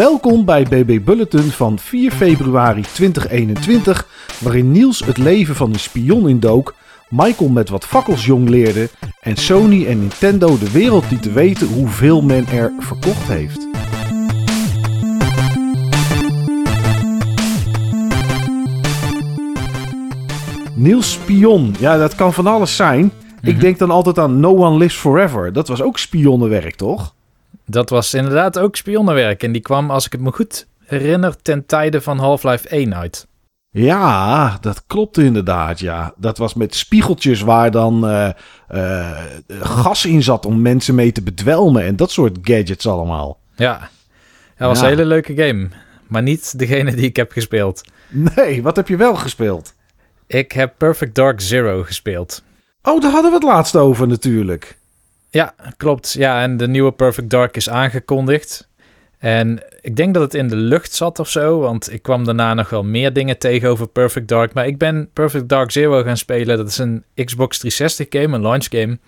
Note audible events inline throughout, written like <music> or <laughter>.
Welkom bij BB Bulletin van 4 februari 2021, waarin Niels het leven van een spion indook, Michael met wat fakkels jong leerde en Sony en Nintendo de wereld lieten weten hoeveel men er verkocht heeft. Niels Spion, ja dat kan van alles zijn. Ik Mhm. denk dan altijd aan No One Lives Forever. Dat was ook spionnenwerk, toch? Dat was inderdaad ook spionnenwerk. En die kwam, als ik het me goed herinner, ten tijde van Half-Life 1 uit. Ja, dat klopt inderdaad, ja. Dat was met spiegeltjes waar dan eh, eh, gas in zat om mensen mee te bedwelmen en dat soort gadgets allemaal. Ja, dat was Ja. een hele leuke game. Maar niet degene die ik heb gespeeld. Nee, wat heb je wel gespeeld? Ik heb Perfect Dark Zero gespeeld. Oh, daar hadden we het laatst over natuurlijk. Ja, klopt. Ja, en de nieuwe Perfect Dark is aangekondigd. En ik denk dat het in de lucht zat of zo, want ik kwam daarna nog wel meer dingen tegen over Perfect Dark. Maar ik ben Perfect Dark Zero gaan spelen. Dat is een Xbox 360 game, een launch game.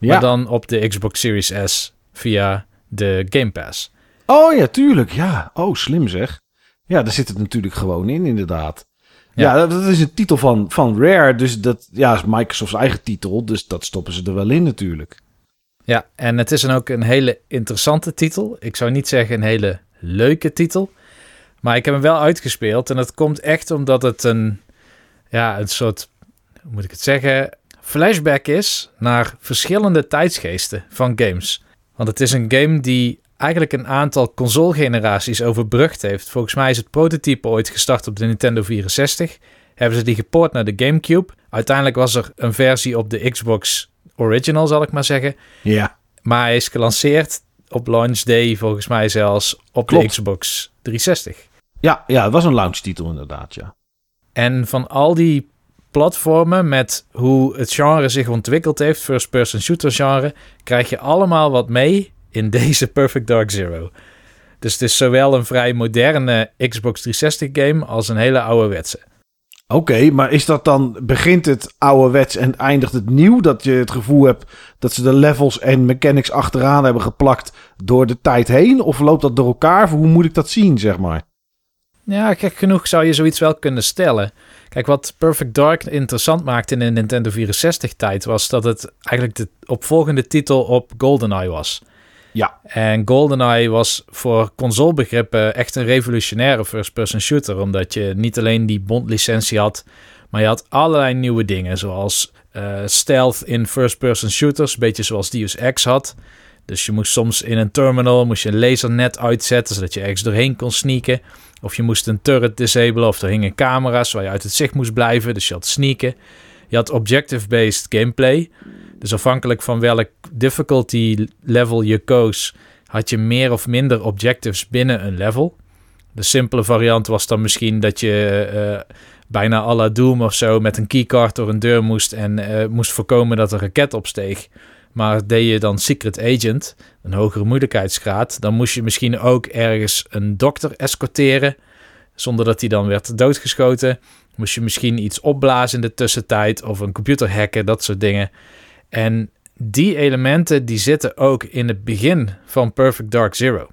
Ja. Maar dan op de Xbox Series S via de Game Pass. Oh ja, tuurlijk, ja. Oh, slim zeg. Ja, daar zit het natuurlijk gewoon in, inderdaad. Ja, Ja. dat, dat is een titel van, van Rare, dus dat ja, is Microsoft's eigen titel, dus dat stoppen ze er wel in natuurlijk. Ja, en het is dan ook een hele interessante titel. Ik zou niet zeggen een hele leuke titel. Maar ik heb hem wel uitgespeeld. En dat komt echt omdat het een, ja, een soort, hoe moet ik het zeggen, flashback is naar verschillende tijdsgeesten van games. Want het is een game die eigenlijk een aantal console-generaties overbrugd heeft. Volgens mij is het prototype ooit gestart op de Nintendo 64. Hebben ze die gepoord naar de GameCube. Uiteindelijk was er een versie op de Xbox Original, zal ik maar zeggen. Ja. Maar hij is gelanceerd op launch day, volgens mij zelfs op de. Xbox 360. Ja, ja, het was een launch titel inderdaad, ja. En van al die platformen met hoe het genre zich ontwikkeld heeft, first-person shooter genre, krijg je allemaal wat mee in <laughs> deze Perfect Dark Zero. Dus het is zowel een vrij moderne Xbox 360 game als een hele ouderwetse. Oké, maar is dat dan, begint het ouderwets en eindigt het nieuw? Dat je het gevoel hebt dat ze de levels en mechanics achteraan hebben geplakt door de tijd heen? Of loopt dat door elkaar? Hoe moet ik dat zien, zeg maar? Ja, gek genoeg zou je zoiets wel kunnen stellen. Kijk, wat Perfect Dark interessant maakte in de Nintendo 64-tijd was dat het eigenlijk de opvolgende titel op GoldenEye was. Ja. En GoldenEye was voor consolebegrippen echt een revolutionaire first-person shooter, omdat je niet alleen die Bond-licentie had, maar je had allerlei nieuwe dingen, zoals eh, stealth in first-person shooters, een beetje zoals Deus Ex had. Dus je moest soms in een terminal moest je een lasernet uitzetten, zodat je ergens doorheen kon sneaken. Of je moest een turret disablen of er hingen camera's waar je uit het zicht moest blijven. Dus je had sneaken. Je had objective-based gameplay. Dus afhankelijk van welk difficulty level je koos, had je meer of minder objectives binnen een level. De simpele variant was dan misschien dat je eh, bijna à la Doom of zo met een keycard door een deur moest en eh, moest voorkomen dat een raket opsteeg. Maar deed je dan Secret Agent, een hogere moeilijkheidsgraad, dan moest je misschien ook ergens een dokter escorteren, zonder dat hij dan werd doodgeschoten. Moest je misschien iets opblazen in de tussentijd of een computer hacken, dat soort dingen. En die elementen die zitten ook in het begin van Perfect Dark Zero.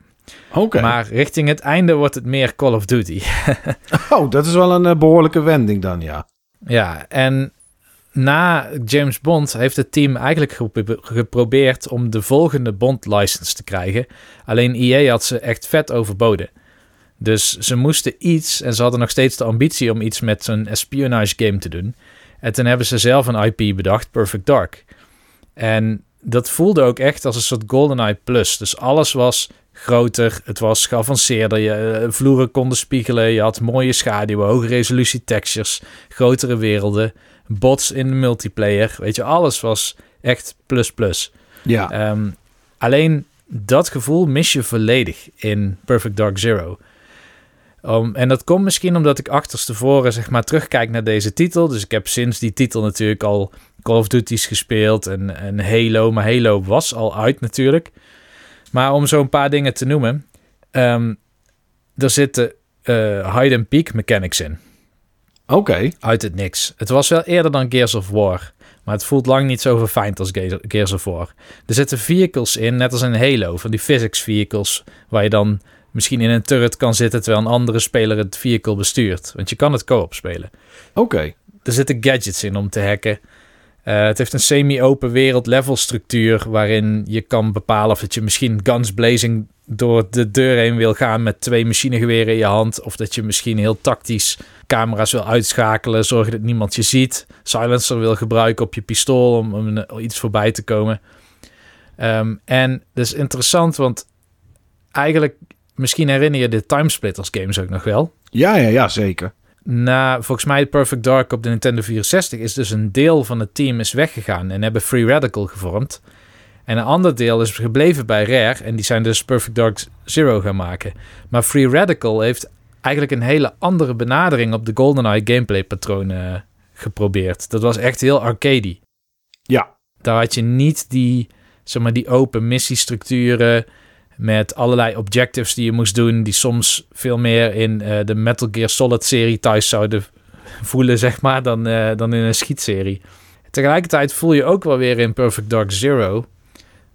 Oké. Maar richting het einde wordt het meer Call of Duty. <laughs> Oh, dat is wel een eh, behoorlijke wending dan, ja. Ja, en na James Bond heeft het team eigenlijk gepro- geprobeerd om de volgende Bond-license te krijgen. Alleen EA had ze echt vet overboden. Dus ze moesten iets, en ze hadden nog steeds de ambitie om iets met zo'n espionage game te doen. En toen hebben ze zelf een IP bedacht, Perfect Dark. En dat voelde ook echt als een soort GoldenEye Plus. Dus alles was groter, het was geavanceerder, je eh, vloeren konden spiegelen, je had mooie schaduwen, hoge resolutie textures, grotere werelden, bots in de multiplayer, weet je, alles was echt plus plus. Ja. Ehm, alleen dat gevoel mis je volledig in Perfect Dark Zero. Um, en dat komt misschien omdat ik achterstevoren zeg maar terugkijk naar deze titel. Dus ik heb sinds die titel natuurlijk al Call of Duty's gespeeld en, en Halo. Maar Halo was al uit natuurlijk. Maar om zo een paar dingen te noemen. ehm, er zitten eh hide-and-peak mechanics in. Oké. Uit het niks. Het was wel eerder dan Gears of War. Maar het voelt lang niet zo verfijnd als Ge- Gears of War. Er zitten vehicles in, net als in Halo. Van die physics vehicles. Waar je dan misschien in een turret kan zitten terwijl een andere speler het vehicle bestuurt. Want je kan het co-op spelen. Oké. Er zitten gadgets in om te hacken. Uh, het heeft een semi-open wereld level structuur waarin je kan bepalen of dat je misschien guns blazing door de deur heen wil gaan met twee machinegeweren in je hand. Of dat je misschien heel tactisch camera's wil uitschakelen, zorgen dat niemand je ziet. Silencer wil gebruiken op je pistool om, om iets voorbij te komen. Um, en dat is interessant, want eigenlijk, misschien herinner je de Timesplitters games ook nog wel. Ja, ja, ja, zeker. Na, volgens mij Perfect Dark op de Nintendo 64 is dus een deel van het team is weggegaan en hebben Free Radical gevormd. En een ander deel is gebleven bij Rare en die zijn dus Perfect Dark Zero gaan maken. Maar Free Radical heeft eigenlijk een hele andere benadering op de GoldenEye gameplay patronen uh, geprobeerd. Dat was echt heel arcadey. Ja. Daar had je niet die, zeg maar, die open missiestructuren met allerlei objectives die je moest doen, die soms veel meer in uh, de Metal Gear Solid serie thuis zouden voelen, zeg maar, dan, uh, dan in een schietserie. Tegelijkertijd voel je ook wel weer in Perfect Dark Zero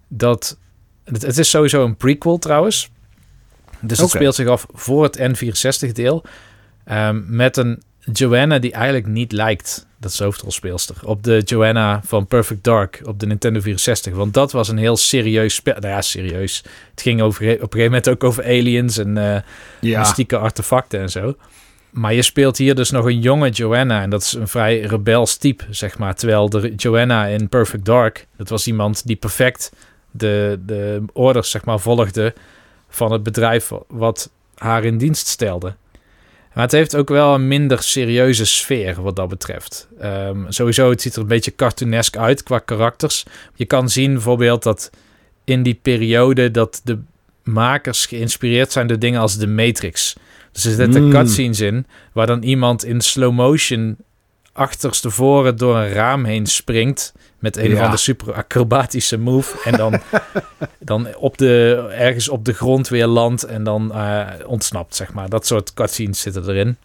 dat het, het is sowieso een prequel trouwens. Dus het speelt zich af voor het N64-deel. Um, met een Joanna die eigenlijk niet lijkt, dat is hoofdrolspeelster, op de Joanna van Perfect Dark op de Nintendo 64. Want dat was een heel serieus spel. Nou ja, serieus. Het ging over, op een gegeven moment ook over aliens en uh, ja. mystieke artefacten en zo. Maar je speelt hier dus nog een jonge Joanna. En dat is een vrij rebels type, zeg maar. Terwijl de Joanna in Perfect Dark, dat was iemand die perfect de, de orders, zeg maar, volgde van het bedrijf wat haar in dienst stelde. Maar het heeft ook wel een minder serieuze sfeer wat dat betreft. Um, sowieso, het ziet er een beetje cartoonesk uit qua karakters. Je kan zien bijvoorbeeld dat in die periode dat de makers geïnspireerd zijn door dingen als de Matrix. Dus er zitten mm. cutscenes in waar dan iemand in slow motion achterstevoren door een raam heen springt met een ja. of de super acrobatische move. En dan, <laughs> dan op de, ergens op de grond weer landt en dan uh, ontsnapt, zeg maar. Dat soort cutscenes zitten erin.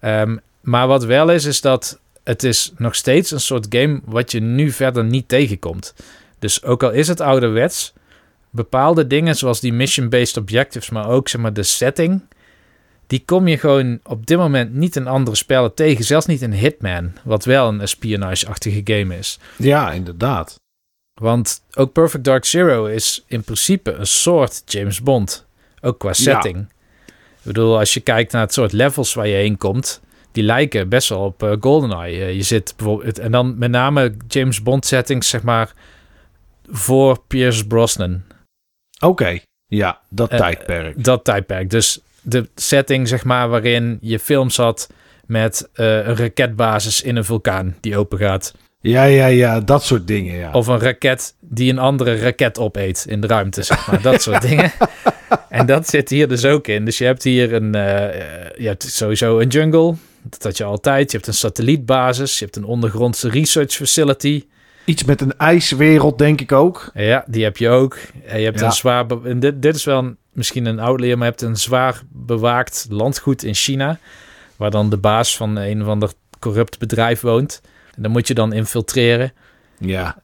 Um, maar wat wel is, is dat het is nog steeds een soort game wat je nu verder niet tegenkomt. Dus ook al is het ouderwets, bepaalde dingen zoals die mission-based objectives, maar ook zeg maar, de setting die kom je gewoon op dit moment niet in andere spellen tegen. Zelfs niet in Hitman, wat wel een espionage-achtige game is. Ja, inderdaad. Want ook Perfect Dark Zero is in principe een soort James Bond. Ook qua setting. Ik bedoel, als je kijkt naar het soort levels waar je heen komt, die lijken best wel op uh, GoldenEye. Uh, je zit bijvoorbeeld, en dan met name James Bond settings, zeg maar, voor Pierce Brosnan. Oké, ja, dat uh, tijdperk. Dat tijdperk. Dus de setting, zeg maar, waarin je films had met uh, een raketbasis in een vulkaan die open gaat. Ja, ja, ja, dat soort dingen, ja. Of een raket die een andere raket opeet in de ruimte, zeg maar. Dat soort <laughs> dingen. En dat zit hier dus ook in. Dus je hebt hier een, uh, je hebt sowieso een jungle. Dat had je altijd. Je hebt een satellietbasis. Je hebt een ondergrondse research facility. Iets met een ijswereld, denk ik ook. Ja, die heb je ook. En je hebt ja. een zwaar... Dit, dit is wel een misschien een outlier, maar je hebt een zwaar bewaakt landgoed in China. Waar dan de baas van een of ander corrupt bedrijf woont. En dan moet je dan infiltreren. Ja.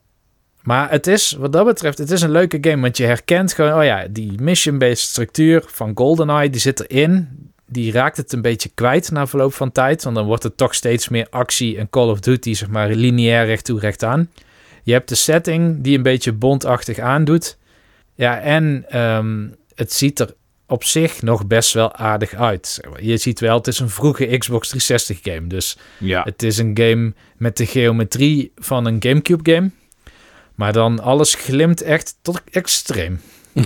Maar het is, wat dat betreft, het is een leuke game. Want je herkent gewoon, oh ja, die mission-based structuur van GoldenEye, die zit erin. Die raakt het een beetje kwijt na verloop van tijd. Want dan wordt het toch steeds meer actie en Call of Duty, zeg maar, lineair recht toe, recht aan. Je hebt de setting die een beetje bondachtig aandoet. Ja, en um, het ziet er op zich nog best wel aardig uit. Je ziet wel, het is een vroege Xbox 360 game. Dus ja. het is een game met de geometrie van een Gamecube game. Maar dan alles glimt echt tot extreem. <laughs>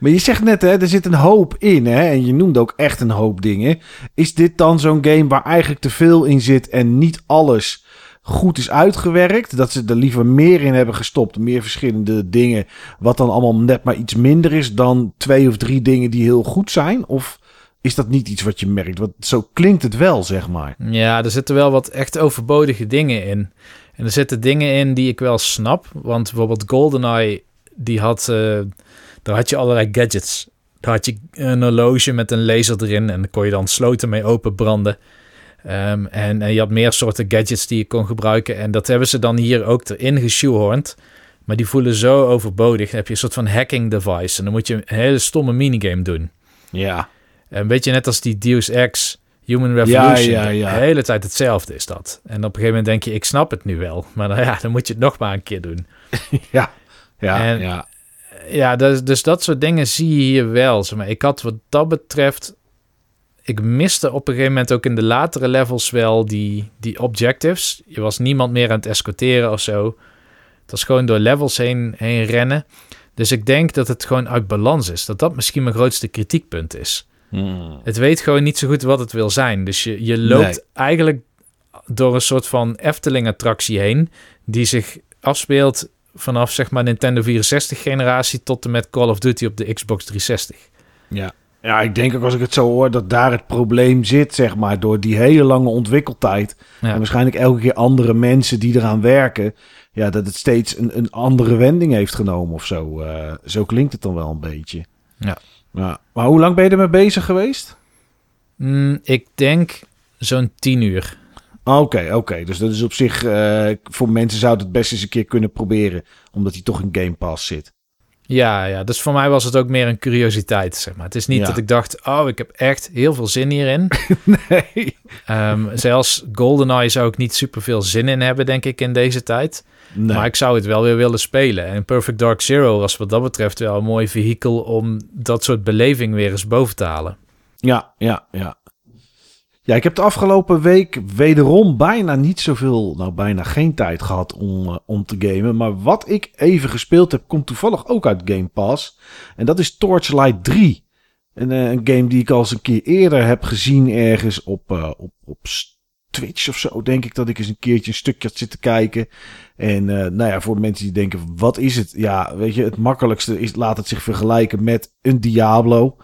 maar je zegt net, hè, er zit een hoop in, hè, en je noemde ook echt een hoop dingen. Is dit dan zo'n game waar eigenlijk te veel in zit en niet alles goed is uitgewerkt. Dat ze er liever meer in hebben gestopt. Meer verschillende dingen. Wat dan allemaal net maar iets minder is dan twee of drie dingen die heel goed zijn. Of is dat niet iets wat je merkt? Want zo klinkt het wel, zeg maar. Ja, er zitten wel wat echt overbodige dingen in. En er zitten dingen in die ik wel snap. Want bijvoorbeeld GoldenEye, die had, uh, daar had je allerlei gadgets. Daar had je een horloge met een laser erin en daar kon je dan sloten mee openbranden. Um, en, en, je had meer soorten gadgets die je kon gebruiken. En dat hebben ze dan hier ook erin geshoehorned. Maar die voelen zo overbodig. Dan heb je een soort van hacking device. En dan moet je een hele stomme minigame doen. Ja. Een beetje net als die Deus Ex Human Revolution. Ja, ja, ja. De hele tijd hetzelfde is dat. En op een gegeven moment denk je, ik snap het nu wel. Maar dan, ja, dan moet je het nog maar een keer doen. <laughs> ja. Ja, En- ja. Ja, dus, dus dat soort dingen zie je hier wel. Zeg maar, ik had wat dat betreft... Ik miste op een gegeven moment ook in de latere levels wel die, die objectives. Je was niemand meer aan het escorteren of zo. Het was gewoon door levels heen, heen rennen. Dus ik denk dat het gewoon uit balans is. Dat dat misschien mijn grootste kritiekpunt is. Hmm. Het weet gewoon niet zo goed wat het wil zijn. Dus je, je loopt Nee. eigenlijk door een soort van Efteling-attractie heen... die zich afspeelt vanaf zeg maar Nintendo 64-generatie... tot en met Call of Duty op de Xbox 360. Ja. Ja, ik denk ook als ik het zo hoor dat daar het probleem zit, zeg maar, door die hele lange ontwikkeltijd. Ja. En waarschijnlijk elke keer andere mensen die eraan werken. Ja, dat het steeds een, een andere wending heeft genomen of zo. Eh, zo klinkt het dan wel een beetje. Ja. Maar hoe lang ben je ermee bezig geweest? Mm, ik denk zo'n 10 uur. Oké, oké. Dus dat is op zich, eh, voor mensen zou het best eens een keer kunnen proberen. Omdat hij toch in Game Pass zit. Ja, ja, dus voor mij was het ook meer een curiositeit, zeg maar. Het is niet Ja. dat ik dacht, oh, ik heb echt heel veel zin hierin. <laughs> nee. Ehm, zelfs GoldenEye zou ik niet super veel zin in hebben, denk ik, in deze tijd. nee. Maar ik zou het wel weer willen spelen. En Perfect Dark Zero was wat dat betreft wel een mooi vehikel om dat soort beleving weer eens boven te halen. Ja, ja, ja. Ja, ik heb de afgelopen week wederom bijna niet zoveel, nou bijna geen tijd gehad om, eh, om te gamen. Maar wat ik even gespeeld heb, komt toevallig ook uit Game Pass. En dat is Torchlight 3. Een, eh, een game die ik al eens een keer eerder heb gezien ergens op, eh, op, op Twitch of zo. Denk ik dat ik eens een keertje een stukje had zitten kijken. En nou ja, voor mensen die denken, wat is het? Ja, weet je, het makkelijkste is, laat het zich vergelijken met een Diablo.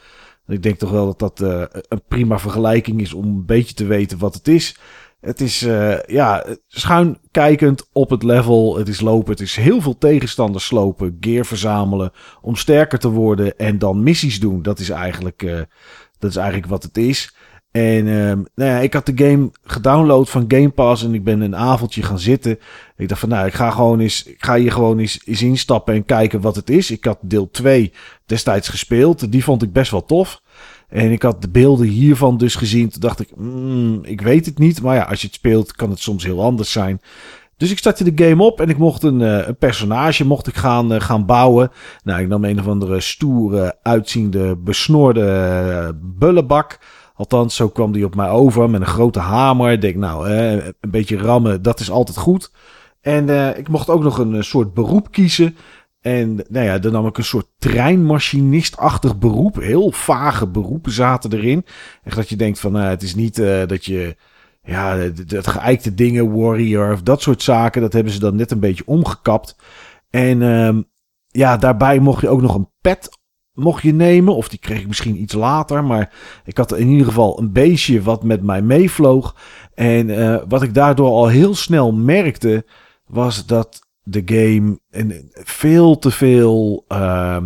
Ik denk toch wel dat dat eh, een prima vergelijking is om een beetje te weten wat het is. Het is eh, ja, schuin kijkend op het level. Het is lopen. Het is heel veel tegenstanders slopen. Gear verzamelen. Om sterker te worden. En dan missies doen. Dat is eigenlijk, eh, dat is eigenlijk wat het is. En ehm, nou ja, ik had de game gedownload van Game Pass. En ik ben een avondje gaan zitten. Ik dacht van nou, ik ga gewoon eens. Ik ga hier gewoon eens, eens instappen en kijken wat het is. Ik had deel 2 destijds gespeeld. Die vond ik best wel tof. En ik had de beelden hiervan dus gezien. Toen dacht ik, mm, ik weet het niet. Maar ja, als je het speelt, kan het soms heel anders zijn. Dus ik startte de game op en ik mocht een, eh, een personage mocht ik gaan, eh, gaan bouwen. Nou, ik nam een of andere stoere, uitziende, besnoorde eh, bullebak. Althans, zo kwam die op mij over met een grote hamer. Ik denk, nou, een beetje rammen, dat is altijd goed. En eh, ik mocht ook nog een eh, soort beroep kiezen. En nou ja, dan nam ik een soort treinmachinist-achtig beroep. Heel vage beroepen zaten erin. Echt dat je denkt van, nou, het is niet eh, dat je... Ja, dat geëikte dingen, warrior of dat soort zaken. Dat hebben ze dan net een beetje omgekapt. En ehm, ja, daarbij mocht je ook nog een pet mocht je nemen. Of die kreeg ik misschien iets later. Maar ik had in ieder geval een beestje wat met mij meevloog. En eh, wat ik daardoor al heel snel merkte... was dat de game een, veel te veel... ehm,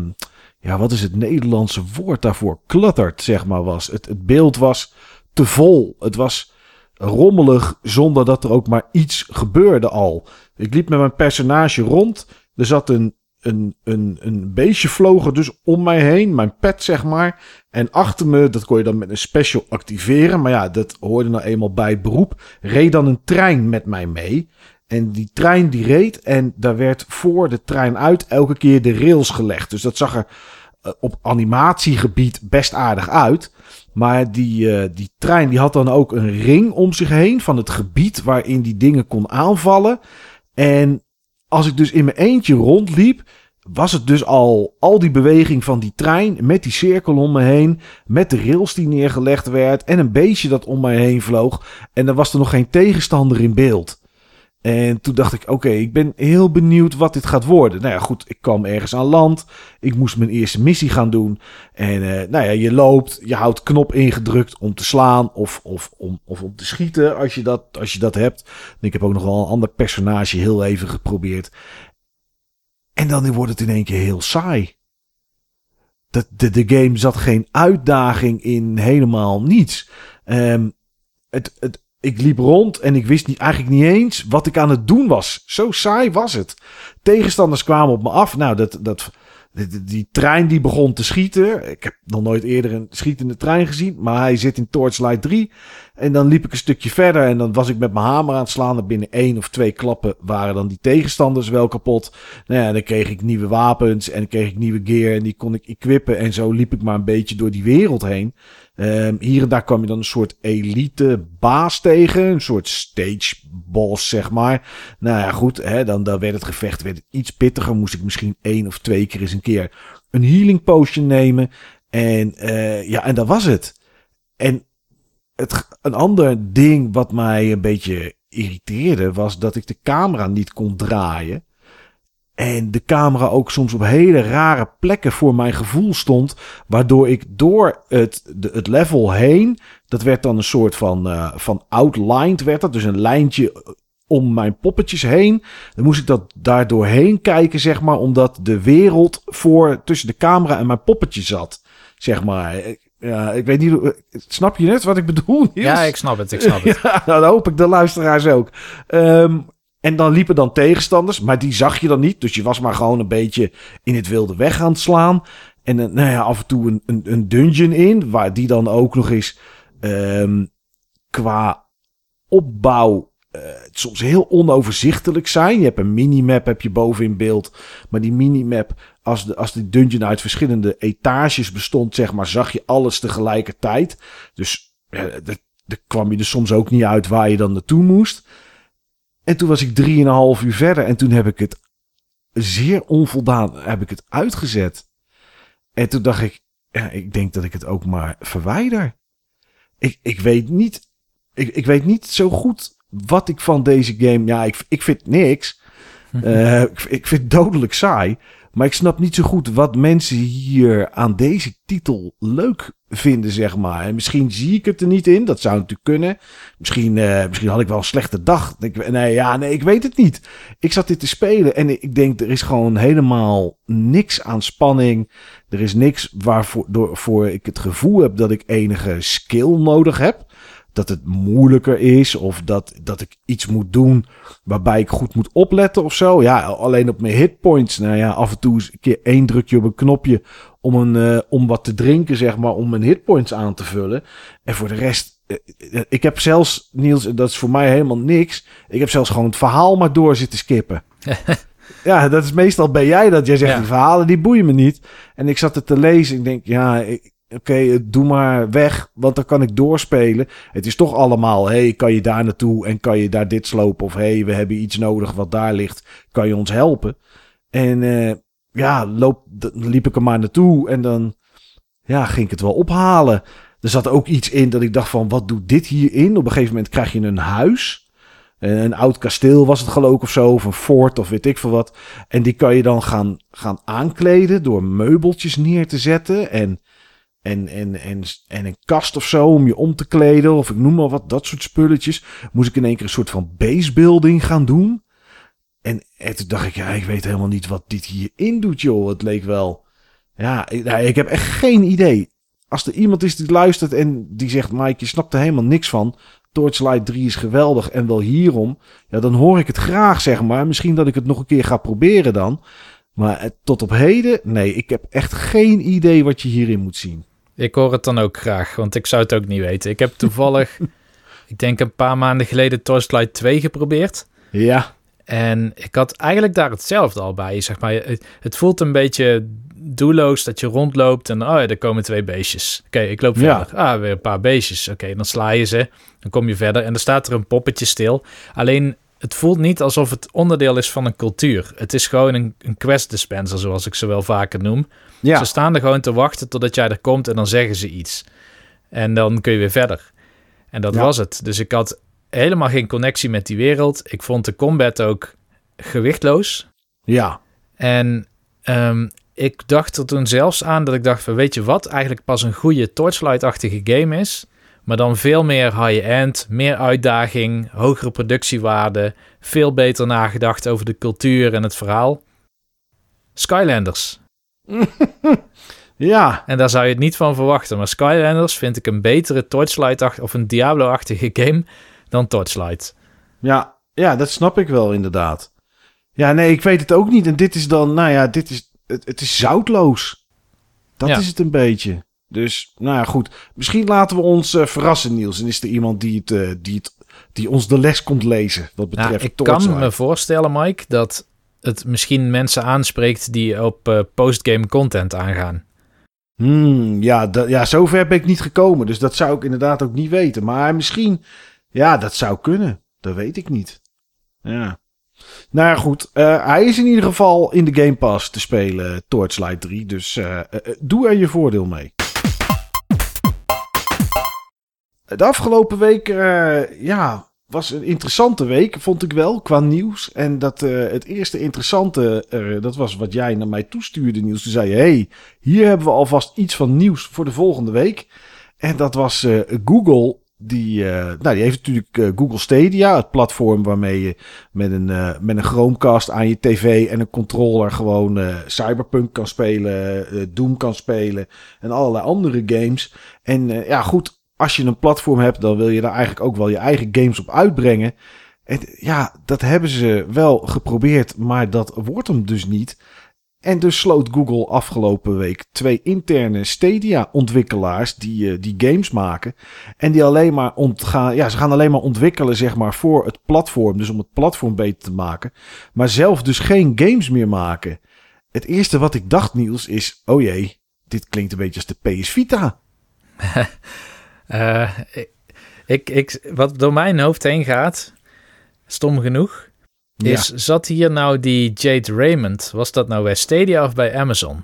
ja, wat is het Nederlandse woord daarvoor? Cluttered, zeg maar, was. Het, het beeld was te vol. Het was rommelig zonder dat er ook maar iets gebeurde al. Ik liep met mijn personage rond. Er zat een, een, een, een beestje vlogen dus om mij heen. Mijn pet, zeg maar. En achter me, dat kon je dan met een special activeren. Maar ja, dat hoorde nou eenmaal bij beroep. Reed dan een trein met mij mee. En die trein die reed en daar werd voor de trein uit elke keer de rails gelegd. Dus dat zag er eh, op animatiegebied best aardig uit. Maar die, eh, die trein die had dan ook een ring om zich heen van het gebied waarin die dingen kon aanvallen. En als ik dus in mijn eentje rondliep, was het dus al al die beweging van die trein met die cirkel om me heen, met de rails die neergelegd werd en een beestje dat om mij heen vloog. En er was er nog geen tegenstander in beeld. En toen dacht ik, oké, ik ben heel benieuwd wat dit gaat worden. Nou ja, goed, ik kwam ergens aan land. Ik moest mijn eerste missie gaan doen. En eh, nou ja, je loopt, je houdt knop ingedrukt om te slaan of, of, om, of om te schieten als je, dat, als je dat hebt. Ik heb ook nog wel een ander personage heel even geprobeerd. En dan wordt het in één keer heel saai. De, de, de game zat geen uitdaging in helemaal niets. Ehm, het, het, ik liep rond en ik wist niet, eigenlijk niet eens wat ik aan het doen was. Zo saai was het. Tegenstanders kwamen op me af. Nou, dat, dat, die, trein die begon te schieten. Ik heb nog nooit eerder een schietende trein gezien. Maar hij zit in Torchlight 3. En dan liep ik een stukje verder. En dan was ik met mijn hamer aan het slaan. En binnen één of twee klappen waren dan die tegenstanders wel kapot. Nou ja, dan kreeg ik nieuwe wapens. En dan kreeg ik nieuwe gear. En die kon ik equippen. En zo liep ik maar een beetje door die wereld heen. Um, hier en daar kwam je dan een soort elite baas tegen. Een soort stage boss, zeg maar. Nou ja, goed. Hè, dan, dan werd het gevecht werd iets pittiger. Moest ik misschien één of twee keer eens een keer een healing potion nemen. En uh, ja, en dat was het. En het, een ander ding wat mij een beetje irriteerde was dat ik de camera niet kon draaien. En de camera ook soms op hele rare plekken voor mijn gevoel stond. Waardoor ik door het, de, het level heen. Dat werd dan een soort van, uh, van outlined. Werd dat. Dus een lijntje om mijn poppetjes heen. Dan moest ik dat daar doorheen kijken, zeg maar. Omdat de wereld voor tussen de camera en mijn poppetje zat. Zeg maar. Ja, ik weet niet. Snap je net wat ik bedoel? Niels? Ja, ik snap het. Ik snap het. <laughs> ja, dan hoop ik de luisteraars ook. Um, en dan liepen dan tegenstanders, maar die zag je dan niet. Dus je was maar gewoon een beetje in het wilde weg aan het slaan. En uh, nou ja, af en toe een, een, een, dungeon in, waar die dan ook nog eens um, qua opbouw uh, soms heel onoverzichtelijk zijn. Je hebt een minimap heb je boven in beeld. Maar die minimap, als de, als de dungeon uit verschillende etages bestond, zeg maar, zag je alles tegelijkertijd. Dus uh, daar kwam je er soms ook niet uit waar je dan naartoe moest. En toen was ik drieënhalf uur verder en toen heb ik het zeer onvoldaan heb ik het uitgezet. En toen dacht ik, ja, ik denk dat ik het ook maar verwijder. Ik, ik weet niet, ik, ik weet niet zo goed wat ik van deze game. Ja, ik, ik vind niks. Uh, <laughs> ik, ik vind het dodelijk saai. Maar ik snap niet zo goed wat mensen hier aan deze titel leuk vinden, zeg maar. En misschien zie ik het er niet in. Dat zou natuurlijk kunnen. Misschien, uh, misschien had ik wel een slechte dag. Ik, nee, ja, nee, ik weet het niet. Ik zat dit te spelen en ik denk er is gewoon helemaal niks aan spanning. Er is niks waarvoor door, voor ik het gevoel heb dat ik enige skill nodig heb dat het moeilijker is of dat, dat ik iets moet doen waarbij ik goed moet opletten of zo. Ja, alleen op mijn hitpoints. Nou ja, af en toe eens een keer één drukje op een knopje om, een, uh, om wat te drinken, zeg maar, om mijn hitpoints aan te vullen. En voor de rest, uh, ik heb zelfs, Niels, dat is voor mij helemaal niks. Ik heb zelfs gewoon het verhaal maar door zitten skippen. <laughs> ja, dat is meestal ben jij dat. Jij zegt, ja. die verhalen die boeien me niet. En ik zat het te lezen. Ik denk, ja, ik, Oké, okay, doe maar weg, want dan kan ik doorspelen. Het is toch allemaal, hey, kan je daar naartoe en kan je daar dit slopen? Of hey, we hebben iets nodig wat daar ligt, kan je ons helpen? En uh, ja, loop, liep ik er maar naartoe en dan ja, ging ik het wel ophalen. Er zat ook iets in dat ik dacht van, wat doet dit hierin? Op een gegeven moment krijg je een huis. Een oud kasteel was het geloof ik of zo, of een fort of weet ik veel wat. En die kan je dan gaan, gaan aankleden door meubeltjes neer te zetten en en, en, en, en een kast of zo om je om te kleden. Of ik noem maar wat, dat soort spulletjes. Moest ik in één keer een soort van basebuilding gaan doen. En, en toen dacht ik, ja, ik weet helemaal niet wat dit hierin doet, joh. Het leek wel. Ja, ik, nou, ik heb echt geen idee. Als er iemand is die luistert en die zegt, Mike, je snapt er helemaal niks van. Torchlight 3 is geweldig en wel hierom. Ja, dan hoor ik het graag, zeg maar. Misschien dat ik het nog een keer ga proberen dan. Maar tot op heden, nee, ik heb echt geen idee wat je hierin moet zien. Ik hoor het dan ook graag, want ik zou het ook niet weten. Ik heb toevallig, <laughs> ik denk een paar maanden geleden Torchlight 2 geprobeerd. Ja. En ik had eigenlijk daar hetzelfde al bij. Zeg maar, het, het voelt een beetje doelloos dat je rondloopt en oh ja, er komen twee beestjes. Oké, ik loop verder. Ja. Ah, weer een paar beestjes. Oké, dan sla je ze. Dan kom je verder en er staat er een poppetje stil. Alleen het voelt niet alsof het onderdeel is van een cultuur. Het is gewoon een, een quest dispenser, zoals ik ze wel vaker noem. Ja. Ze staan er gewoon te wachten totdat jij er komt en dan zeggen ze iets. En dan kun je weer verder. En dat was het. Dus ik had helemaal geen connectie met die wereld. Ik vond de combat ook gewichtloos. Ja. En um, ik dacht er toen zelfs aan dat ik dacht van weet je wat eigenlijk pas een goede Torchlight-achtige game is maar dan veel meer high-end, meer uitdaging, hogere productiewaarde, veel beter nagedacht over de cultuur en het verhaal. Skylanders. <laughs> ja. En daar zou je het niet van verwachten. Maar Skylanders vind ik een betere Torchlight of een Diablo-achtige game dan Torchlight. Ja, ja, dat snap ik wel inderdaad. Ja, nee, ik weet het ook niet. En dit is dan, nou ja, dit is, het, het is zoutloos. Dat Ja. is het een beetje. Dus, nou ja, goed. Misschien laten we ons eh, verrassen, Niels. En is er iemand die, het, eh, die, het, die ons de les komt lezen, wat Nou, betreft ik kan me voorstellen, Mike, dat het misschien mensen aanspreekt die op eh, postgame content aangaan. Hmm, ja, ja, zover ben ik niet gekomen. Dus dat zou ik inderdaad ook niet weten. Maar misschien, ja, dat zou kunnen. Dat weet ik niet. Ja. Nou ja, goed. hij is in ieder geval in de Game Pass te spelen, Torchlight 3. Dus doe er je voordeel mee. De afgelopen week, eh, ja, was een interessante week, vond ik wel, qua nieuws. En dat eh, het eerste interessante, dat was wat jij naar mij toestuurde, Nieuws. Toen zei je, hey, hier hebben we alvast iets van nieuws voor de volgende week. En dat was eh, Google. Die, nou, die heeft natuurlijk Google Stadia, het platform waarmee je met een, met een Chromecast aan je tv en een controller gewoon Cyberpunk kan spelen, Doom kan spelen en allerlei andere games. En ja, goed, als je een platform hebt, dan wil je daar eigenlijk ook wel je eigen games op uitbrengen. En ja, dat hebben ze wel geprobeerd, maar dat wordt hem dus niet. En dus sloot Google afgelopen week twee interne Stadia-ontwikkelaars die, eh, die games maken. En die alleen maar ontgaan, ja, ze gaan alleen maar ontwikkelen, zeg maar, voor het platform. Dus om het platform beter te maken. Maar zelf dus geen games meer maken. Het eerste wat ik dacht, Niels, is: oh jee, dit klinkt een beetje als de PS Vita. <laughs> Eh, ik, ik, wat door mijn hoofd heen gaat, stom genoeg, is zat hier nou die Jade Raymond? Was dat nou bij Stadia of bij Amazon?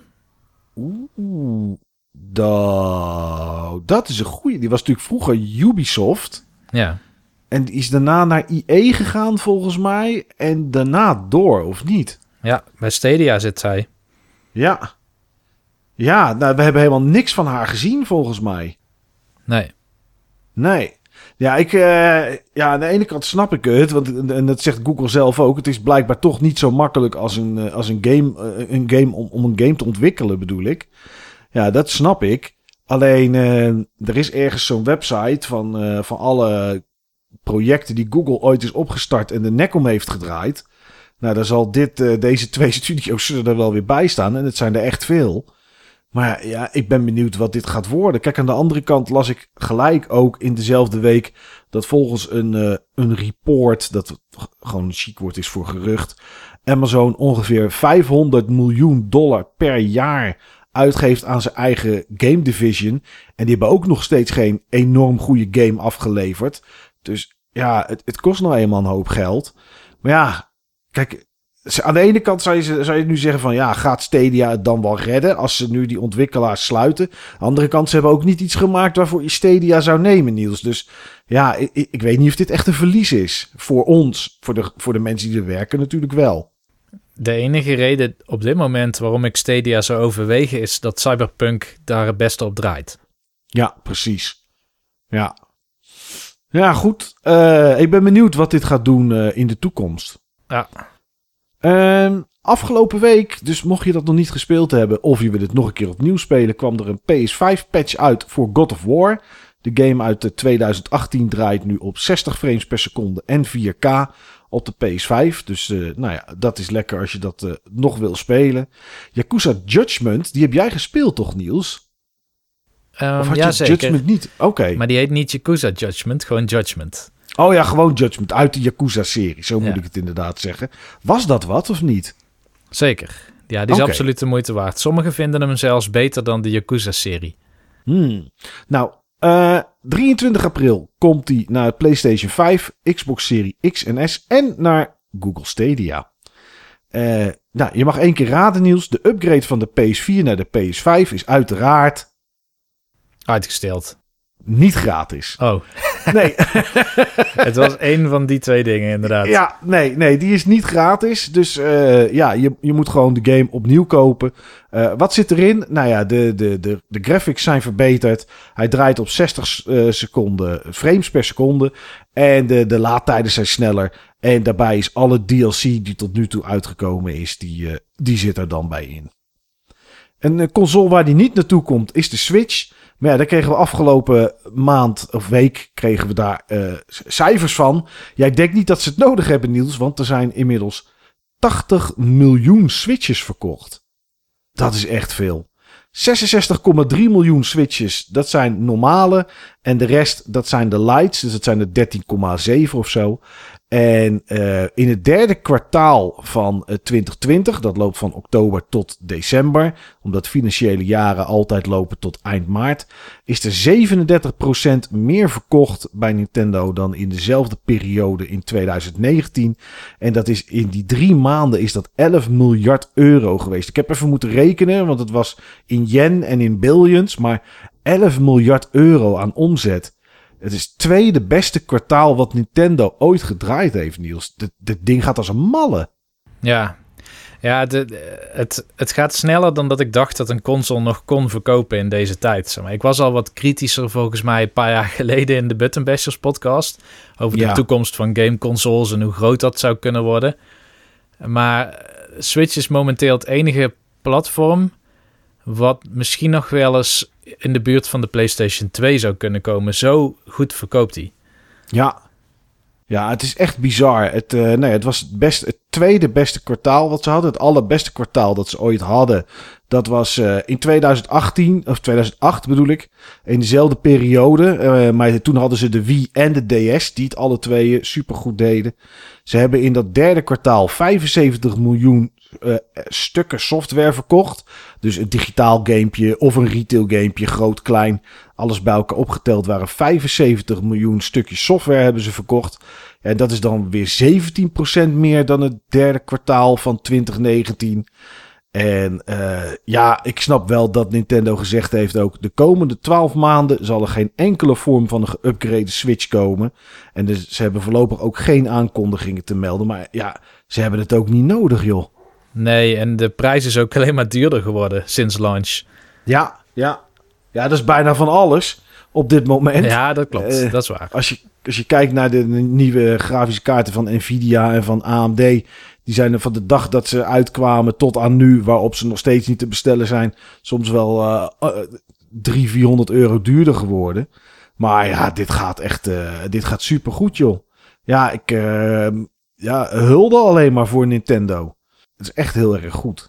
Oeh, da- dat is een goeie. Die was natuurlijk vroeger Ubisoft. Ja, En die is daarna naar IE gegaan, volgens mij. En daarna door, of niet? ja bij Stadia zit zij. Ja. Ja, nou, we hebben helemaal niks van haar gezien, volgens mij. Nee, Nee. Ja, ik, eh, ja, aan de ene kant snap ik het, want en dat zegt Google zelf ook. Het is blijkbaar toch niet zo makkelijk als een, eh, als een game, eh, een game om, om een game te ontwikkelen, bedoel ik. Ja, dat snap ik. Alleen, er is ergens zo'n website van, van alle projecten die Google ooit is opgestart en de nek om heeft gedraaid. Nou, daar zal dit, deze twee <laughs> studio's er wel weer bij staan. En het zijn er echt veel. Maar ja, ik ben benieuwd wat dit gaat worden. Kijk, aan de andere kant las ik gelijk ook in dezelfde week dat volgens een, eh, een report, dat gewoon een chic woord is voor gerucht, Amazon ongeveer 500 miljoen dollar per jaar uitgeeft aan zijn eigen game division. En die hebben ook nog steeds geen enorm goede game afgeleverd. Dus ja, het, het kost nou eenmaal een hoop geld. Maar ja, kijk, aan de ene kant zou je, zou je nu zeggen van ja, gaat Stadia het dan wel redden als ze nu die ontwikkelaars sluiten? Aan de andere kant, ze hebben ook niet iets gemaakt waarvoor je Stadia zou nemen, Niels. Dus ja, ik, ik- ik weet niet of dit echt een verlies is. Voor ons, voor de, voor de mensen die er werken natuurlijk wel. de enige reden op dit moment waarom ik Stadia zou overwegen is dat Cyberpunk daar het beste op draait. Ja, precies. Ja. Ja, goed. Eh, ik ben benieuwd wat dit gaat doen eh, in de toekomst. Ja. Ehm, afgelopen week, dus mocht je dat nog niet gespeeld hebben of je wil het nog een keer opnieuw spelen, kwam er een PS5-patch uit voor God of War. De game uit de 2018 draait nu op 60 frames per seconde en 4K op de PS5. Dus eh, nou ja, dat is lekker als je dat eh, nog wil spelen. Yakuza Judgment, die heb jij gespeeld toch, Niels? Um, Of had ja, je zeker. Judgment niet? Oké. Maar die heet niet Yakuza Judgment, gewoon Judgment. Oh ja, gewoon Judgment uit de Yakuza-serie. Zo moet Ja. ik het inderdaad zeggen. Was dat wat of niet? Zeker. Ja, die is absoluut de moeite waard. Sommigen vinden hem zelfs beter dan de Yakuza-serie. Hmm. Nou, eh, 23 april komt hij naar PlayStation 5, Xbox Serie X en S en naar Google Stadia. Eh, nou, je mag één keer raden, Niels. De upgrade van de PS4 naar de PS5 is uiteraard Uitgesteld. Niet gratis. Oh, <laughs> Nee, <laughs> het was één van die twee dingen inderdaad. Ja, nee, nee, die is niet gratis. Dus eh, ja, je, je moet gewoon de game opnieuw kopen. Eh, wat zit erin? Nou ja, de, de, de, de graphics zijn verbeterd. Hij draait op 60 eh, seconden frames per seconde. En de, de laadtijden zijn sneller. En daarbij is alle DLC die tot nu toe uitgekomen is, die, die zit er dan bij in. Een console waar die niet naartoe komt is de Switch. Maar ja, daar kregen we afgelopen maand of week kregen we daar uh, cijfers van. Jij denkt niet dat ze het nodig hebben, Niels, want er zijn inmiddels 80 miljoen Switches verkocht. Dat is echt veel. 66,3 miljoen switches, dat zijn normale. En de rest, dat zijn de lights. Dus dat zijn de 13,7 of zo. En uh, in het derde kwartaal van 2020, eh, dat loopt van oktober tot december, omdat financiële jaren altijd lopen tot eind maart, is er 37% meer verkocht bij Nintendo dan in dezelfde periode in 2019. En dat is in die drie maanden is dat 11 miljard euro geweest. Ik heb even moeten rekenen, want het was in yen en in billions, maar 11 miljard euro aan omzet. Het is tweede beste kwartaal wat Nintendo ooit gedraaid heeft, Niels. Dit, ding gaat als een malle. Ja, ja de, het, het gaat sneller dan dat ik dacht dat een console nog kon verkopen in deze tijd. Zeg maar. Ik was al wat kritischer volgens mij een paar jaar <laughs> geleden in de Button Bashers podcast. Over de toekomst van gameconsoles en hoe groot dat zou kunnen worden. Maar Switch is momenteel het enige platform wat misschien nog wel eens in de buurt van de PlayStation 2 zou kunnen komen. Zo goed verkoopt hij. Ja. Ja, het is echt bizar. Het, uh, nee, het was best, tweede beste kwartaal wat ze hadden. Het allerbeste kwartaal dat ze ooit hadden. Dat was uh, in 2018, of 2008 bedoel ik. In dezelfde periode. Uh, maar toen hadden ze de Wii en de DS, die het alle twee super goed deden. Ze hebben in dat derde kwartaal 75 miljoen uh, stukken software verkocht. Dus een digitaal gamepje of een retail gamepje, groot, klein. Alles bij elkaar opgeteld waren 75 miljoen stukjes software hebben ze verkocht. En dat is dan weer 17% meer dan het derde kwartaal van 2019. En uh, ja, ik snap wel dat Nintendo gezegd heeft ook... de komende 12 maanden zal er geen enkele vorm van een geüpgrade Switch komen. En dus ze hebben voorlopig ook geen aankondigingen te melden. Maar ja, ze hebben het ook niet nodig, joh. Nee, en de prijs is ook <laughs> alleen maar duurder geworden sinds launch. Ja, ja. Ja, dat is bijna van alles op dit moment. Ja, dat klopt. Uh, dat is waar. Als je, als je kijkt naar de nieuwe grafische kaarten van Nvidia en van AMD... die zijn er van de dag dat ze uitkwamen tot aan nu... waarop ze nog steeds niet te bestellen zijn... soms wel uh, uh, 300, 400 euro duurder geworden. Maar ja, dit gaat echt... Uh, dit gaat supergoed, joh. Ja, ik uh, ja, hulde alleen maar voor Nintendo. Het is echt heel erg goed.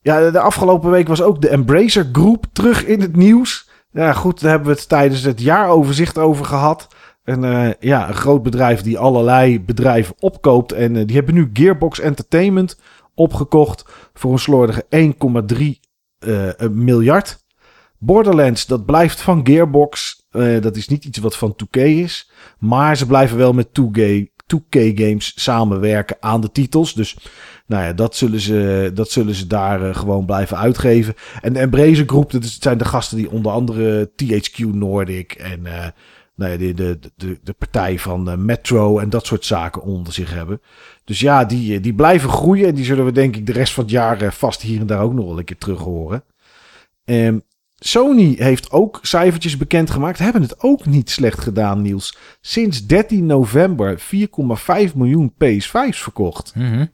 Ja, de afgelopen week was ook de Embracer Group terug in het nieuws. Ja, goed, daar hebben we het tijdens het jaaroverzicht over gehad. En uh, ja, een groot bedrijf die allerlei bedrijven opkoopt. En uh, die hebben nu Gearbox Entertainment opgekocht voor een slordige 1,3 uh, miljard. Borderlands, dat blijft van Gearbox. dat is niet iets wat van 2K is. Maar ze blijven wel met 2K, 2K games samenwerken aan de titels. Dus nou ja, dat zullen ze, dat zullen ze daar uh, gewoon blijven uitgeven. En de Embracer Groep, dat zijn de gasten die onder andere THQ Nordic en uh, nou ja, de, de, de, de partij van uh, Metro en dat soort zaken onder zich hebben. Dus ja, die, die blijven groeien en die zullen we denk ik de rest van het jaar vast hier en daar ook nog wel een keer terug horen. Um, Sony heeft ook cijfertjes bekendgemaakt. Hebben het ook niet slecht gedaan, Niels. Sinds 13 november 4,5 miljoen PS5's verkocht. Mm.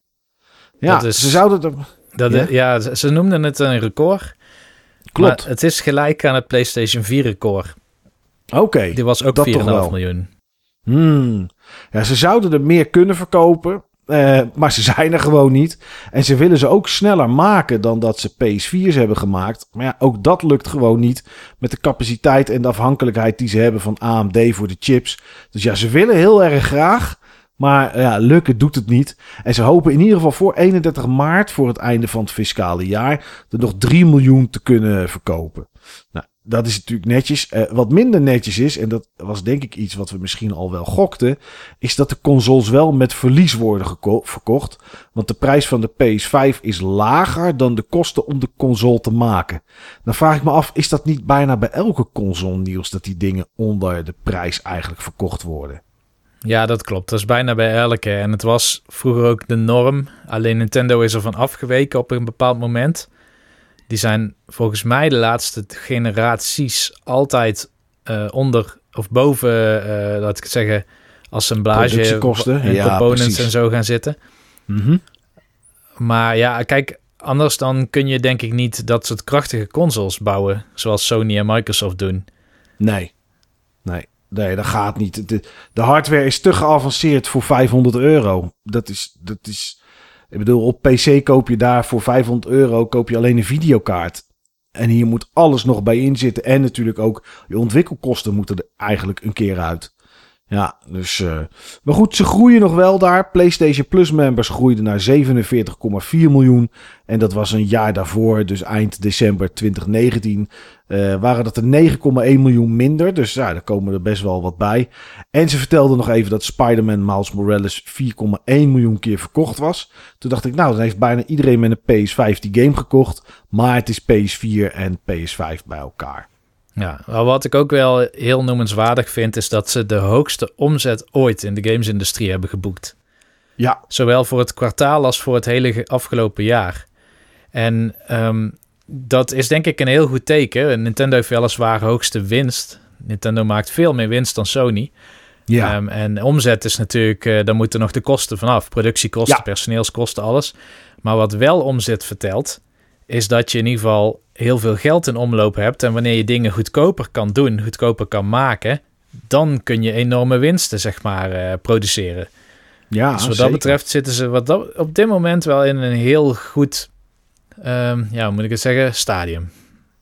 Ja, is, ze zouden Dat, ja? ja? ze noemden het een record. Klopt. het is gelijk aan het PlayStation 4 record. Oké. Die was ook 4,5 miljoen. Hmm. Ja, ze zouden er meer kunnen verkopen. Uh, maar ze <laughs> zijn er gewoon niet. En ze willen ze ook sneller maken dan dat ze PS4's hebben gemaakt. Maar ja, ook dat lukt gewoon niet. Met de capaciteit en de afhankelijkheid die ze hebben van AMD voor de chips. Dus ja, ze willen heel erg graag. Maar ja, lukken doet het niet. En ze hopen in ieder geval voor 31 maart, voor het einde van het fiscale jaar, er nog 3 miljoen te kunnen verkopen. Nou, dat is natuurlijk netjes. Uh, wat minder netjes is, en dat was denk ik iets wat we misschien al wel gokten, is dat de consoles wel met verlies worden verkocht. Want de prijs van de PS5 is lager dan de kosten om de console te maken. Dan vraag ik me af, is dat niet bijna bij elke console nieuws dat die dingen onder de prijs eigenlijk verkocht worden? Ja, dat klopt. Dat is bijna bij elke. En het was vroeger ook de norm. Alleen Nintendo is er van afgeweken op een bepaald moment. Die zijn volgens mij de laatste generaties altijd uh, onder of boven, uh, laat ik het zeggen, assemblage en ja, components en zo gaan zitten. Mm -hmm. Maar ja, kijk, anders dan kun je denk ik niet dat soort krachtige consoles bouwen, zoals Sony en Microsoft doen. Nee, nee, nee, dat gaat niet. De, de hardware is te geavanceerd voor 500 euro. Dat is, dat is, ik bedoel, op PC koop je daar voor 500 euro koop je alleen een videokaart. En hier moet alles nog bij inzitten. En natuurlijk ook je ontwikkelkosten moeten er eigenlijk een keer uit. Ja, dus. Uh, maar goed, ze groeien nog wel daar. PlayStation Plus members groeiden naar 47,4 miljoen. En dat was een jaar daarvoor, dus eind december 2019, uh, waren dat er 9,1 miljoen minder. Dus ja, daar komen er best wel wat bij. En ze vertelden nog even dat Spider-Man Miles Morales 4,1 miljoen keer verkocht was. Toen dacht ik, nou, dan heeft bijna iedereen met een PS5 die game gekocht. Maar het is PS4 en PS5 bij elkaar. Ja, wat ik ook wel heel noemenswaardig vind, is dat ze de hoogste omzet ooit in de gamesindustrie hebben geboekt. Ja. Zowel voor het kwartaal als voor het hele afgelopen jaar. En um, dat is denk ik een heel goed teken. Nintendo heeft weliswaar hoogste winst. Nintendo maakt veel meer winst dan Sony. Ja. Um, en omzet is natuurlijk, uh, daar moeten nog de kosten vanaf. Productiekosten, ja. personeelskosten, alles. Maar wat wel omzet vertelt, is dat je in ieder geval heel veel geld in omloop hebt. En wanneer je dingen goedkoper kan doen, goedkoper kan maken, dan kun je enorme winsten, zeg maar, uh, produceren. Ja, dus wat zeker. dat betreft zitten ze wat dat, op dit moment wel in een heel goed, um, ja, hoe moet ik het zeggen, stadium.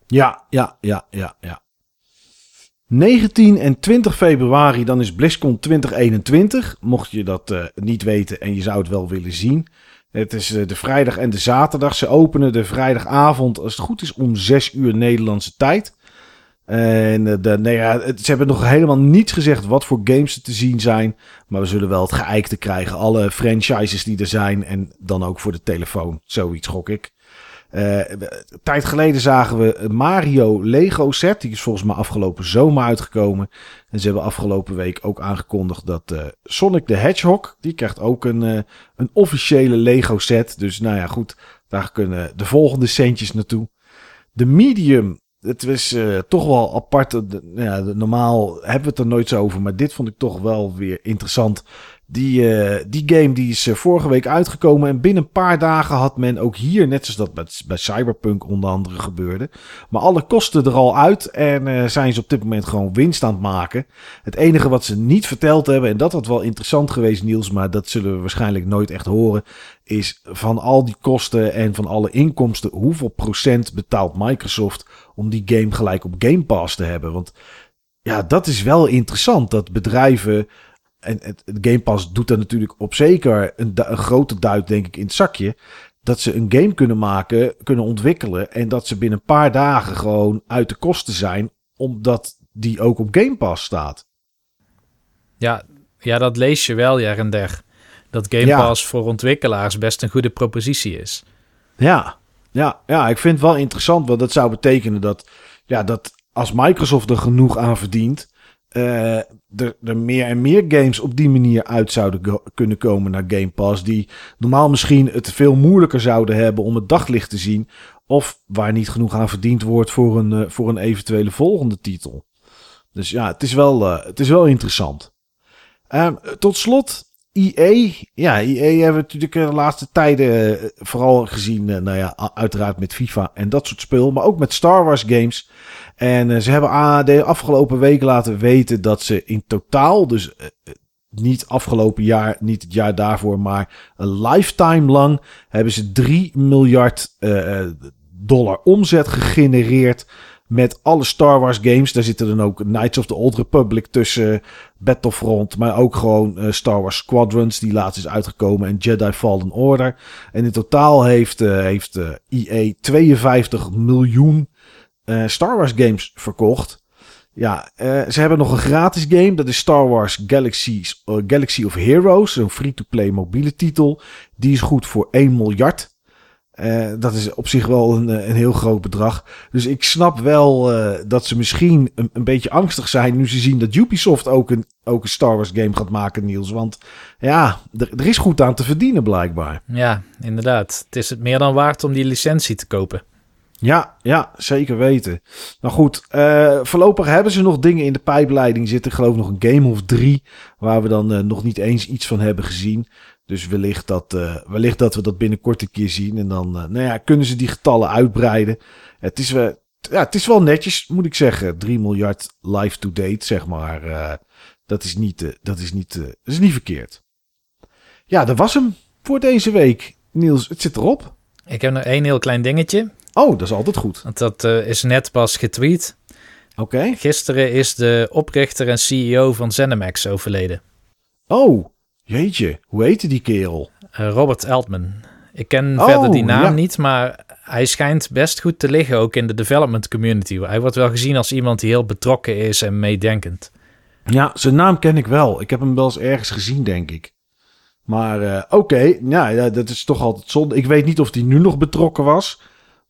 Ja, ja, ja, ja, ja. 19 en 20 februari, dan is BlizzCon 2021. Mocht je dat uh, niet weten en je zou het wel willen zien. Het is de vrijdag en de zaterdag. Ze openen de vrijdagavond, als het goed is, om 6 uur Nederlandse tijd. En de, nee, ja, ze hebben nog helemaal niets gezegd wat voor games er te zien zijn. Maar we zullen wel het geëikte krijgen. Alle franchises die er zijn. En dan ook voor de telefoon. Zoiets gok ik. Uh, tijd geleden zagen we Mario Lego set. Die is volgens mij afgelopen zomer uitgekomen. En ze hebben afgelopen week ook aangekondigd dat uh, Sonic the Hedgehog. Die krijgt ook een, uh, een officiële Lego set. Dus nou ja, goed. Daar kunnen de volgende centjes naartoe. De Medium. Het was toch wel apart. De, ja, normaal hebben we het er nooit zo over. Maar dit vond ik toch wel weer interessant. Die, uh, die game die is uh, vorige week uitgekomen. En binnen een paar dagen had men ook hier, net zoals dat bij, bij Cyberpunk onder andere gebeurde. Maar alle kosten er al uit. En uh, zijn ze op dit moment gewoon winst aan het maken. Het enige wat ze niet verteld hebben. En dat had wel interessant geweest, Niels. Maar dat zullen we waarschijnlijk nooit echt horen. Is van al die kosten en van alle inkomsten. Hoeveel procent betaalt Microsoft om die game gelijk op Game Pass te hebben? Want ja, dat is wel interessant. Dat bedrijven en het, het Game Pass doet er natuurlijk op zeker een, een, grote duit, denk ik, in het zakje. Dat ze een game kunnen maken, kunnen ontwikkelen. En dat ze binnen een paar dagen gewoon uit de kosten zijn. Omdat die ook op Game Pass staat. Ja, ja dat lees je wel, ja en der. Dat Game ja. Pass voor ontwikkelaars best een goede propositie is. Ja, ja, ja, ik vind het wel interessant. Want dat zou betekenen dat, ja, dat als Microsoft er genoeg aan verdient uh, er, er meer en meer games op die manier uit zouden kunnen komen naar Game Pass. Die normaal misschien het veel moeilijker zouden hebben om het daglicht te zien. Of waar niet genoeg aan verdiend wordt voor een, uh, voor een eventuele volgende titel. Dus ja, het is wel, uh, het is wel interessant. tot slot, EA. Ja, EA hebben we natuurlijk de laatste tijden vooral gezien. nou ja, uiteraard met FIFA en dat soort spul. Maar ook met Star Wars games. En uh, ze hebben de afgelopen week laten weten dat ze in totaal, dus uh, niet afgelopen jaar, niet het jaar daarvoor, maar een lifetime lang, hebben ze 3 miljard dollar omzet gegenereerd met alle Star Wars games. Daar zitten dan ook Knights of the Old Republic tussen, Battlefront, maar ook gewoon Star Wars Squadrons, die laatst is uitgekomen, en Jedi Fallen Order. En in totaal heeft, uh, heeft EA 52 miljoen uh, Star Wars games verkocht. Ja, uh, ze hebben nog een gratis game. Dat is Star Wars Galaxies, uh, Galaxy of Heroes. Een free-to-play mobiele titel. Die is goed voor 1 miljard. Dat is op zich wel een, een heel groot bedrag. Dus ik snap wel dat ze misschien een, een, beetje angstig zijn. Nu ze zien dat Ubisoft ook een, ook een Star Wars game gaat maken, Niels. Want ja, er is goed aan te verdienen blijkbaar. Ja, inderdaad. Het is het meer dan waard om die licentie te kopen. Ja, ja, zeker weten. Nou goed, uh, voorlopig hebben ze nog dingen in de pijpleiding zitten. Ik geloof nog een game of drie, waar we dan uh, nog niet eens iets van hebben gezien. Dus wellicht dat, uh, wellicht dat we dat binnenkort een keer zien. En dan nou ja, kunnen ze die getallen uitbreiden. Het is, wel, ja, het is wel netjes, moet ik zeggen. 3 miljard live to date, zeg maar. dat, is niet, dat, is niet, dat is niet verkeerd. Ja, dat was hem voor deze week. Niels, het zit erop. Ik heb nog één heel klein dingetje. Oh, dat is altijd goed. Want dat uh, is net pas getweet. Oké. Gisteren is de oprichter en CEO van ZeniMax overleden. Oh, jeetje. Hoe heette die kerel? Uh, Robert Altman. Ik ken oh, verder die naam niet, maar hij schijnt best goed te liggen ook in de development community. Hij wordt wel gezien als iemand die heel betrokken is en meedenkend. Ja, zijn naam ken ik wel. Ik heb hem wel eens ergens gezien, denk ik. Maar uh, oké, okay. ja, dat is toch altijd zonde. Ik weet niet of hij nu nog betrokken was.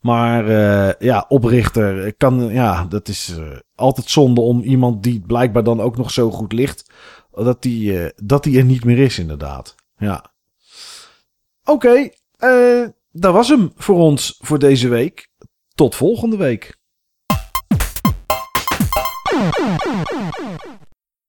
Maar uh, ja, oprichter kan, ja, dat is uh, altijd zonde om iemand die blijkbaar dan ook nog zo goed ligt, dat die, dat die er niet meer is, inderdaad. Ja. Oké, okay, dat was hem voor ons voor deze week. Tot volgende week.